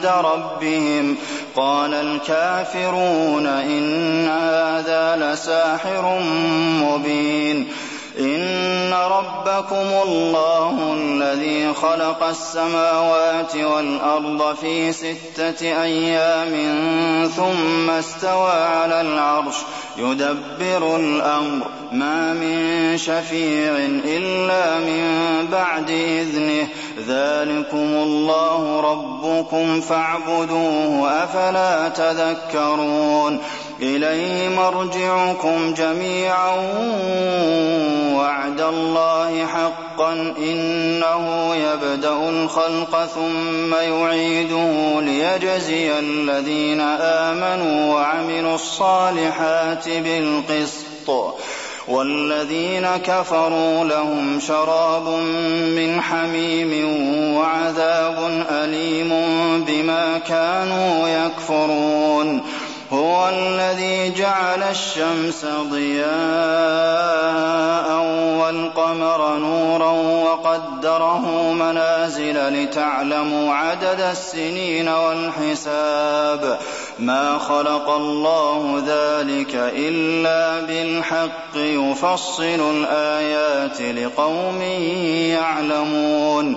ربهم. قال الكافرون إن هذا لساحر مبين. إن ربكم الله الذي خلق السماوات والأرض في ستة أيام ثم استوى على العرش يدبر الأمر ما من شفيع إلا من بعد إذنه ذلكم الله ربكم فاعبدوه أفلا تذكرون إليه مرجعكم جميعا. وعد الله حقا إنه يبدأ الخلق ثم يعيده ليجزي الذين آمنوا وعملوا الصالحات بالقسط. والذين كفروا لهم شراب من حميم وعذاب أليم بما كانوا يكفرون. هو الذي جعل الشمس ضياء والقمر نورا وقدره منازل لتعلموا عدد السنين والحساب. ما خلق الله ذلك إلا بالحق يفصل الآيات لقوم يعلمون.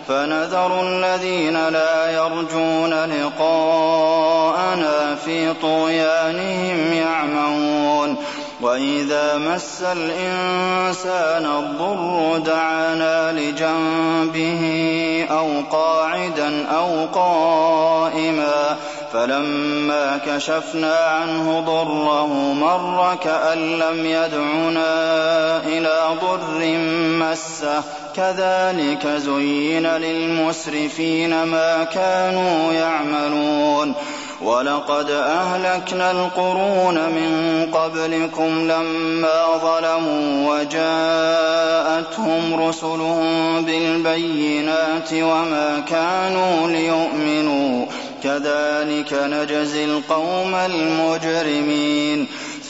فنذر الذين لا يرجون لقاءنا في طغيانهم يعمهون. وإذا مس الإنسان الضر دعانا لجنبه أو قاعدا أو قائما فلما كشفنا عنه ضره مر كأن لم يدعنا إلى ضر مسه. كذلك زين للمسرفين ما كانوا يعملون. ولقد أهلكنا القرون من قبلكم لما ظلموا وجاءتهم رسلهم بالبينات وما كانوا ليؤمنوا. كذلك نجزي القوم المجرمين.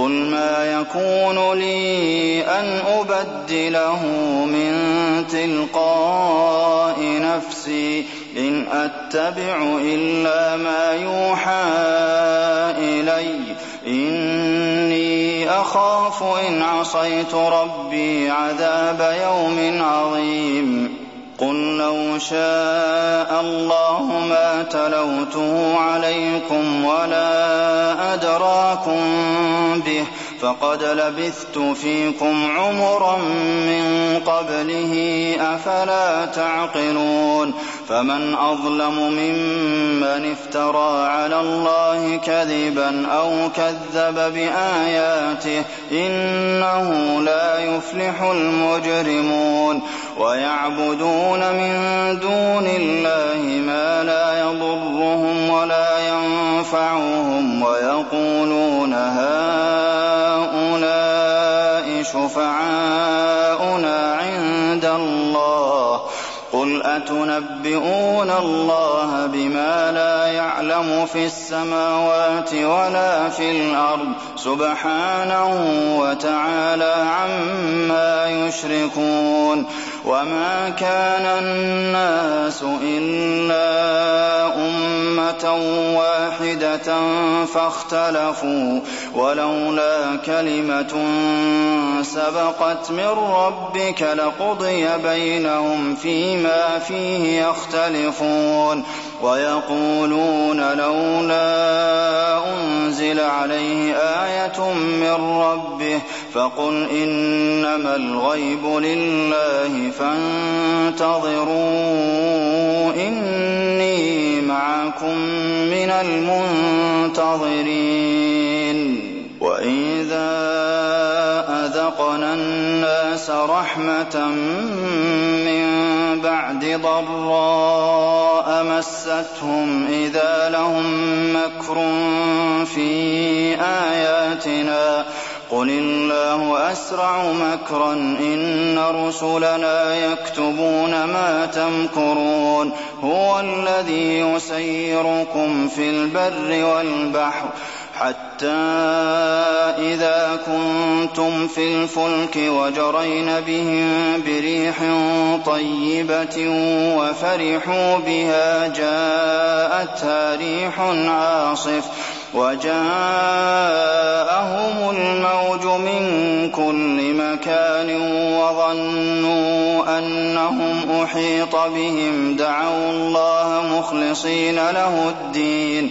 قل ما يكون لي أن أبدله من تلقاء نفسي إن أتبع إلا ما يوحى إلي. إني أخاف إن عصيت ربي عذاب يوم عظيم. قل لو شاء الله ما تلوته عليكم ولا أدراكم به فقد لبثت فيكم عمرا من قبله أفلا تعقلون فمن أظلم ممن افترى على الله كذبا أو كذب بآياته إنه لا يفلح المجرمون ويعبدون من دون الله ما لا يضرهم ولا ينفعهم ويقولون هؤلاء شفعاؤنا عند الله قل أتنبئون الله بما لا يعلم في السماوات ولا في الأرض سبحانه وتعالى عما يشركون وما كان الناس إلا أمة واحدة فاختلفوا ولولا كلمة سبقت من ربك لقضي بينهم فيما فيه يختلفون ويقولون لولا أنزل عليه من ربه فقل إنما الغيب لله فانتظروا إني معكم من المنتظرين وإذا أذقنا الناس رحمة من بعد ضراء مستهم إذا لهم مكر في آياتنا. قل الله أسرع مكرا إن رسلنا يكتبون ما تمكرون. هو الذي يسيركم في البر والبحر. حتى إذا كنتم في الفلك وجرين بهم بريح طيبة وفرحوا بها جاءتها ريح عاصف وجاءهم الموج من كل مكان وظنوا أنهم أحيط بهم دعوا الله مخلصين له الدين.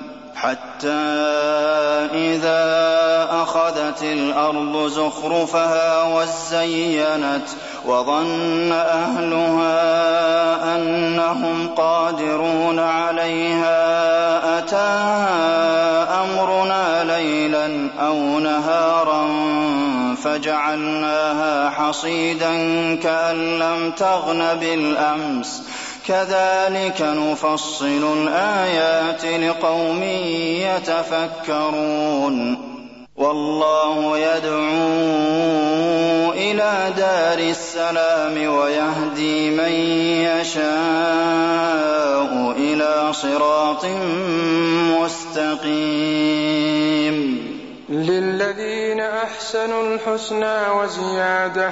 حتى إذا أخذت الأرض زخرفها وزينت وظن أهلها أنهم قادرون عليها أتاها أمرنا ليلا أو نهارا فجعلناها حصيدا كأن لم تغن بالأمس. كذلك نفصل الآيات لقوم يتفكرون. والله يدعو إلى دار السلام ويهدي من يشاء إلى صراط مستقيم. للذين أحسنوا الحسنى وزيادة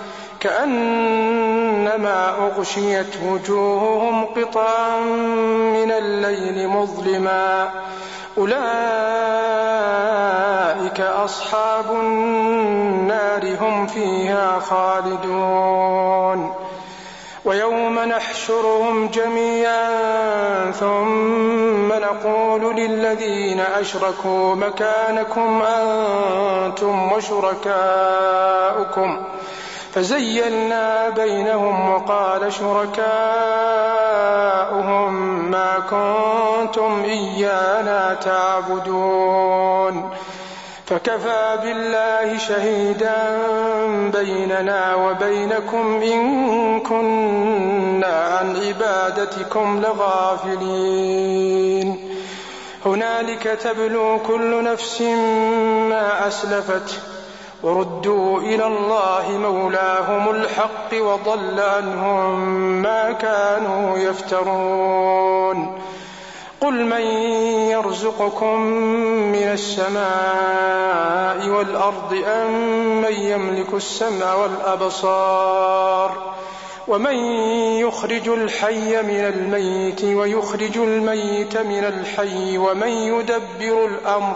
كأنما أغشيت وجوههم قطعا من الليل مظلما. أولئك أصحاب النار هم فيها خالدون. ويوم نحشرهم جميعا ثم نقول للذين أشركوا مكانكم أنتم وشركاؤكم. فزيلنا بينهم وقال شركاؤهم ما كنتم إيانا تعبدون. فكفى بالله شهيدا بيننا وبينكم إن كنا عن عبادتكم لغافلين. هنالك تبلو كل نفس ما أسلفت. وردوا إلى الله مولاهم الحق وضل عنهم ما كانوا يفترون. قل من يرزقكم من السماء والأرض أم من يملك السمع والأبصار ومن يخرج الحي من الميت ويخرج الميت من الحي ومن يدبر الأمر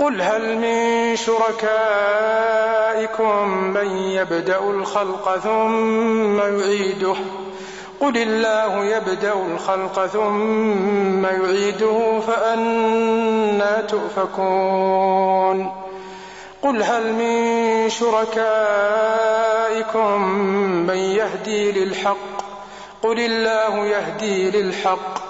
قل هل من شركائكم من يبدأ الخلق ثم يعيده؟ قل الله يبدأ الخلق ثم يعيده فانى تؤفكون. قل هل من شركائكم من يهدي للحق؟ قل الله يهدي للحق.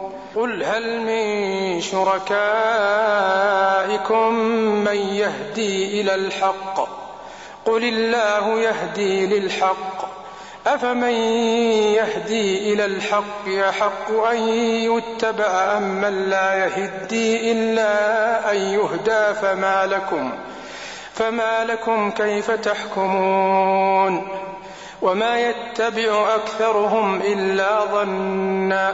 قل هل من شركائكم من يهدي إلى الحق؟ قل الله يهدي للحق. أفمن يهدي إلى الحق يحق أن يتبع أم من لا يهدي إلا أن يهدى؟ فما لكم فما لكم كيف تحكمون؟ وما يتبع أكثرهم إلا ظنا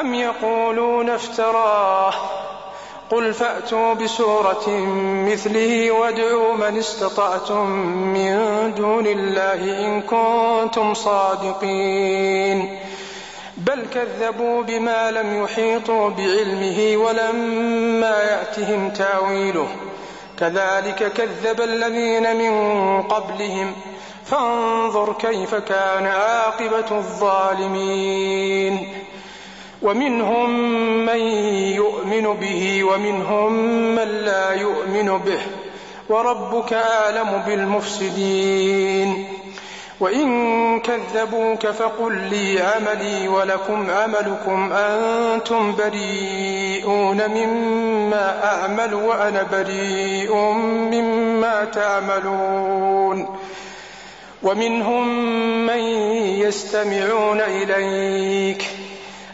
أم يقولون افتراه؟ قل فأتوا بسورة مثله وادعوا من استطعتم من دون الله إن كنتم صادقين. بل كذبوا بما لم يحيطوا بعلمه ولما يأتهم تأويله. كذلك كذب الذين من قبلهم. فانظر كيف كان عاقبة الظالمين. ومنهم من يؤمن به ومنهم من لا يؤمن به وربك أعلم بالمفسدين وإن كذبوك فقل لي عملي ولكم عملكم أنتم بريئون مما أعمل وأنا بريء مما تعملون ومنهم من يستمعون إليك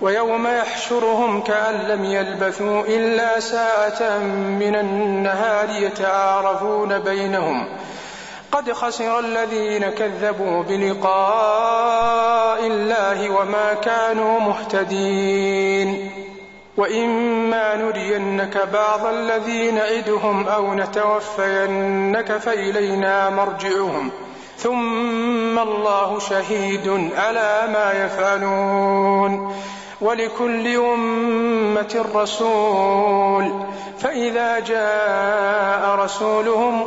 ويوم يحشرهم كأن لم يلبثوا إلا ساعة من النهار يتعارفون بينهم. قد خسر الذين كذبوا بلقاء الله وما كانوا مهتدين. وإما نرينك بعض الذي نعدهم أو نتوفينك فإلينا مرجعهم. ثم الله شهيد على ما يفعلون. ولكل أمة رسول. فإذا جاء رسولهم